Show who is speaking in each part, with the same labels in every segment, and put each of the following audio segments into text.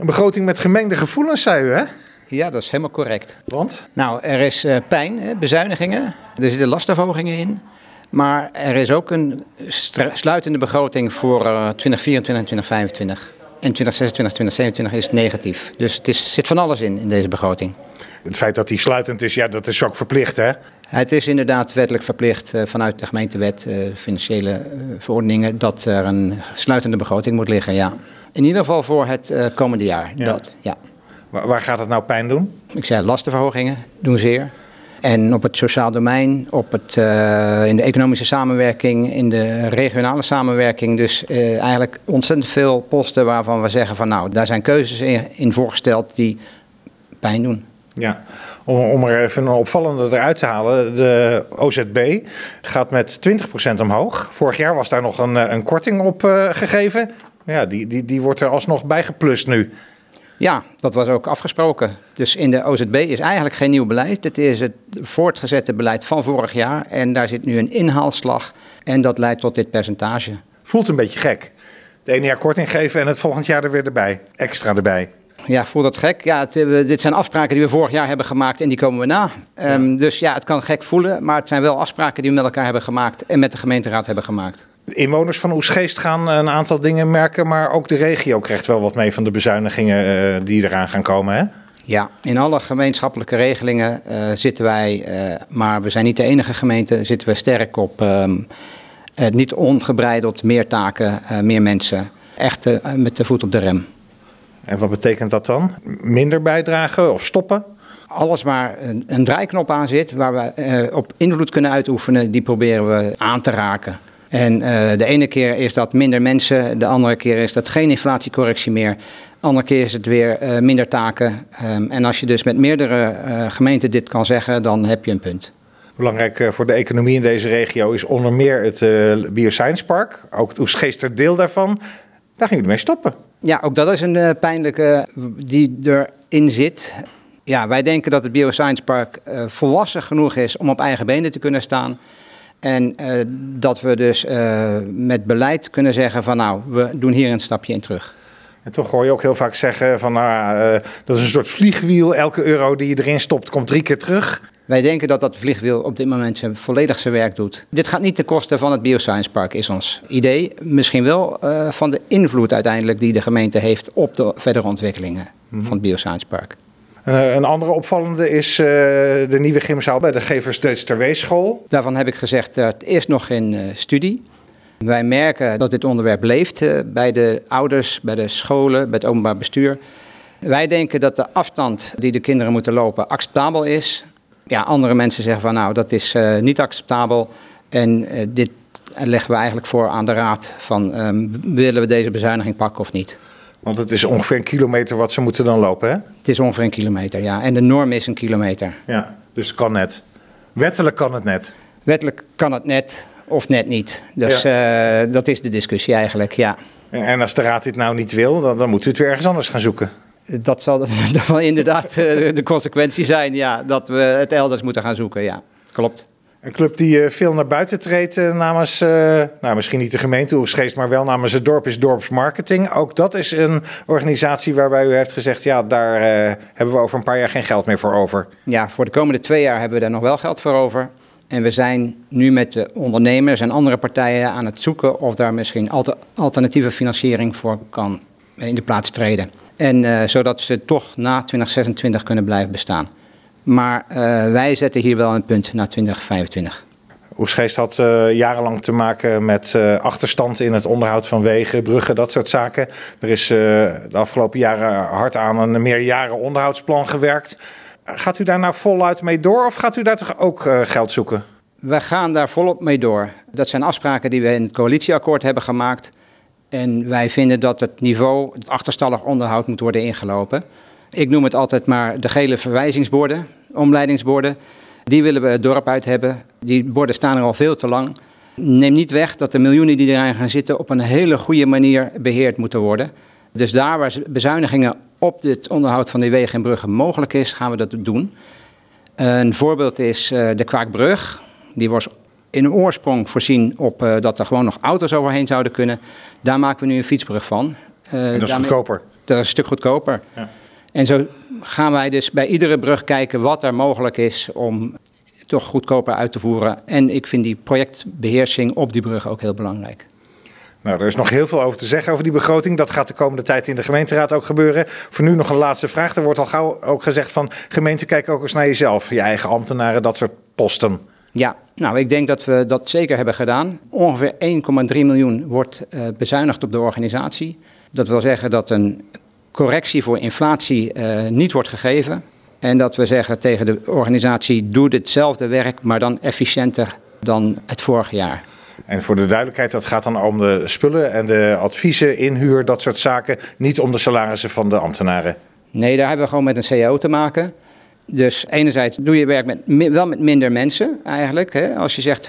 Speaker 1: Een begroting met gemengde gevoelens, zei u, hè?
Speaker 2: Ja, dat is helemaal correct.
Speaker 1: Want?
Speaker 2: Nou, er is uh, pijn, hè, bezuinigingen, er zitten lastenverhogingen in. Maar er is ook een sluitende begroting voor uh, 2024 en 2025. En 2026, 2027 is negatief. Dus het is, zit van alles in, in deze begroting.
Speaker 1: Het feit dat die sluitend is, ja, dat is ook verplicht, hè?
Speaker 2: Het is inderdaad wettelijk verplicht uh, vanuit de gemeentewet, financiële verordeningen, dat er een sluitende begroting moet liggen, ja. In ieder geval voor het komende jaar. Ja. Dat, ja.
Speaker 1: Waar, waar gaat het nou pijn doen?
Speaker 2: Ik zei lastenverhogingen doen zeer. En op het sociaal domein, op het, uh, in de economische samenwerking, in de regionale samenwerking. Dus uh, eigenlijk ontzettend veel posten waarvan we zeggen van nou, daar zijn keuzes in, in voorgesteld die pijn doen.
Speaker 1: Ja, om, om er even een opvallende eruit te halen. De OZB gaat met 20% omhoog. Vorig jaar was daar nog een, een korting op uh, gegeven. Ja, die, die, die wordt er alsnog bijgeplust nu.
Speaker 2: Ja, dat was ook afgesproken. Dus in de OZB is eigenlijk geen nieuw beleid. Het is het voortgezette beleid van vorig jaar. En daar zit nu een inhaalslag. En dat leidt tot dit percentage.
Speaker 1: Voelt een beetje gek. De ene jaar korting geven en het volgend jaar er weer erbij. Extra erbij.
Speaker 2: Ja, voelt dat gek? Ja, het, dit zijn afspraken die we vorig jaar hebben gemaakt en die komen we na. Ja. Um, dus ja, het kan gek voelen, maar het zijn wel afspraken die we met elkaar hebben gemaakt en met de gemeenteraad hebben gemaakt.
Speaker 1: De inwoners van Oesgeest gaan een aantal dingen merken, maar ook de regio krijgt wel wat mee van de bezuinigingen uh, die eraan gaan komen, hè?
Speaker 2: Ja, in alle gemeenschappelijke regelingen uh, zitten wij, uh, maar we zijn niet de enige gemeente, zitten we sterk op um, niet ongebreideld, meer taken, meer mensen. Echt met de voet op de rem.
Speaker 1: En wat betekent dat dan? Minder bijdragen of stoppen?
Speaker 2: Alles waar een, een draaiknop aan zit, waar we op invloed kunnen uitoefenen, die proberen we aan te raken. En uh, de ene keer is dat minder mensen, de andere keer is dat geen inflatiecorrectie meer. De andere keer is het weer uh, minder taken. Um, en als je dus met meerdere uh, gemeenten dit kan zeggen, dan heb je een punt.
Speaker 1: Belangrijk voor de economie in deze regio is onder meer het Bioscience Park. Ook het Oesgeester deel daarvan. Daar gaan jullie mee stoppen.
Speaker 2: Ja, ook dat is een pijnlijke die erin zit. Ja, wij denken dat het Bioscience Park volwassen genoeg is om op eigen benen te kunnen staan. En uh, dat we dus uh, met beleid kunnen zeggen van nou, we doen hier een stapje in terug.
Speaker 1: En toch hoor je ook heel vaak zeggen van nou, uh, dat is een soort vliegwiel. Elke euro die je erin stopt komt drie keer terug.
Speaker 2: Wij denken dat dat vliegwiel op dit moment zijn, volledig zijn werk doet. Dit gaat niet ten koste van het Bioscience Park, is ons idee. Misschien wel van de invloed uiteindelijk die de gemeente heeft op de verdere ontwikkelingen mm-hmm. van het Bioscience Park.
Speaker 1: Uh, een andere opvallende is uh, de nieuwe gymzaal bij de Gevers Deutsch Terweeschool.
Speaker 2: Daarvan heb ik gezegd, het is nog in studie. Wij merken dat dit onderwerp leeft bij de ouders, bij de scholen, bij het openbaar bestuur. Wij denken dat de afstand die de kinderen moeten lopen acceptabel is. Ja, andere mensen zeggen van nou, dat is niet acceptabel. En dit leggen we eigenlijk voor aan de raad van um, willen we deze bezuiniging pakken of niet.
Speaker 1: Want het is ongeveer een kilometer wat ze moeten dan lopen, hè?
Speaker 2: Het is ongeveer een kilometer, ja. En de norm is een kilometer.
Speaker 1: Ja, dus het kan net. Wettelijk kan het net.
Speaker 2: Wettelijk kan het net of net niet. Dus ja. uh, dat is de discussie eigenlijk, ja.
Speaker 1: En als de raad dit nou niet wil, dan, dan moet u het weer ergens anders gaan zoeken.
Speaker 2: Dat zal dat wel inderdaad uh, de consequentie zijn, ja. Dat we het elders moeten gaan zoeken, ja. Klopt.
Speaker 1: Een club die uh, veel naar buiten treedt uh, namens, nou misschien niet de gemeente Oegstgeest, maar wel namens het dorp is Dorpsmarketing. Ook dat is een organisatie waarbij u heeft gezegd, ja, daar hebben we over een paar jaar geen geld meer voor over.
Speaker 2: Ja, voor de komende twee jaar hebben we daar nog wel geld voor over. En we zijn nu met de ondernemers en andere partijen aan het zoeken of daar misschien alter, alternatieve financiering voor kan in de plaats treden. En zodat ze toch na 2026 kunnen blijven bestaan. Maar uh, wij zetten hier wel een punt naar 2025.
Speaker 1: Oesgeest had uh, jarenlang te maken met achterstand in het onderhoud van wegen, bruggen, dat soort zaken. Er is de afgelopen jaren hard aan een meerjaren onderhoudsplan gewerkt. Gaat u daar nou voluit mee door of gaat u daar toch ook geld zoeken?
Speaker 2: We gaan daar volop mee door. Dat zijn afspraken die we in het coalitieakkoord hebben gemaakt. En wij vinden dat het niveau, het achterstallig onderhoud, moet worden ingelopen. Ik noem het altijd maar de gele verwijzingsborden, omleidingsborden. Die willen we het dorp uit hebben. Die borden staan er al veel te lang. Neem niet weg dat de miljoenen die eraan gaan zitten op een hele goede manier beheerd moeten worden. Dus daar waar bezuinigingen op het onderhoud van die wegen en bruggen mogelijk is, gaan we dat doen. Een voorbeeld is de Kwaakbrug. Die was in een oorsprong voorzien op uh, dat er gewoon nog auto's overheen zouden kunnen. Daar maken we nu een fietsbrug van.
Speaker 1: Uh, en dat is daarmee... goedkoper?
Speaker 2: dat is een stuk goedkoper.
Speaker 1: Ja.
Speaker 2: En zo gaan wij dus bij iedere brug kijken wat er mogelijk is om toch goedkoper uit te voeren. En ik vind die projectbeheersing op die brug ook heel belangrijk.
Speaker 1: Nou, er is nog heel veel over te zeggen over die begroting. Dat gaat de komende tijd in de gemeenteraad ook gebeuren. Voor nu nog een laatste vraag. Er wordt al gauw ook gezegd van gemeente, kijk ook eens naar jezelf, je eigen ambtenaren, dat soort posten.
Speaker 2: Ja, nou, ik denk dat we dat zeker hebben gedaan. Ongeveer 1,3 miljoen wordt uh, bezuinigd op de organisatie. Dat wil zeggen dat een correctie voor inflatie uh, niet wordt gegeven. En dat we zeggen tegen de organisatie: doe hetzelfde werk, maar dan efficiënter dan het vorige jaar.
Speaker 1: En voor de duidelijkheid, dat gaat dan om de spullen en de adviezen, inhuur, dat soort zaken. Niet om de salarissen van de ambtenaren.
Speaker 2: Nee, daar hebben we gewoon met een CAO te maken. Dus enerzijds doe je werk met, wel met minder mensen eigenlijk. Hè. Als je zegt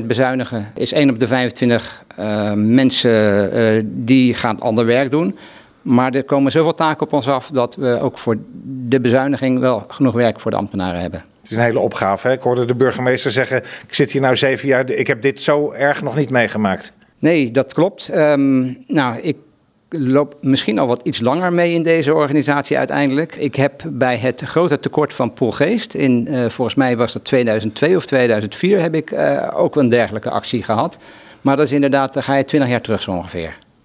Speaker 2: 4% bezuinigen, is 1 op de 25 uh, mensen uh, die gaan ander werk doen. Maar er komen zoveel taken op ons af dat we ook voor de bezuiniging wel genoeg werk voor de ambtenaren hebben.
Speaker 1: Het is een hele opgave. Hè? Ik hoorde de burgemeester zeggen: Ik zit hier nou zeven jaar, ik heb dit zo erg nog niet meegemaakt.
Speaker 2: Nee, dat klopt. Um, nou, ik loop misschien al wat iets langer mee in deze organisatie uiteindelijk. Ik heb bij het grote tekort van Poolgeest, in, uh, volgens mij was dat 2002 of 2004, heb ik uh, ook een dergelijke actie gehad. Maar dat is inderdaad, dan ga je twintig jaar terug zo ongeveer.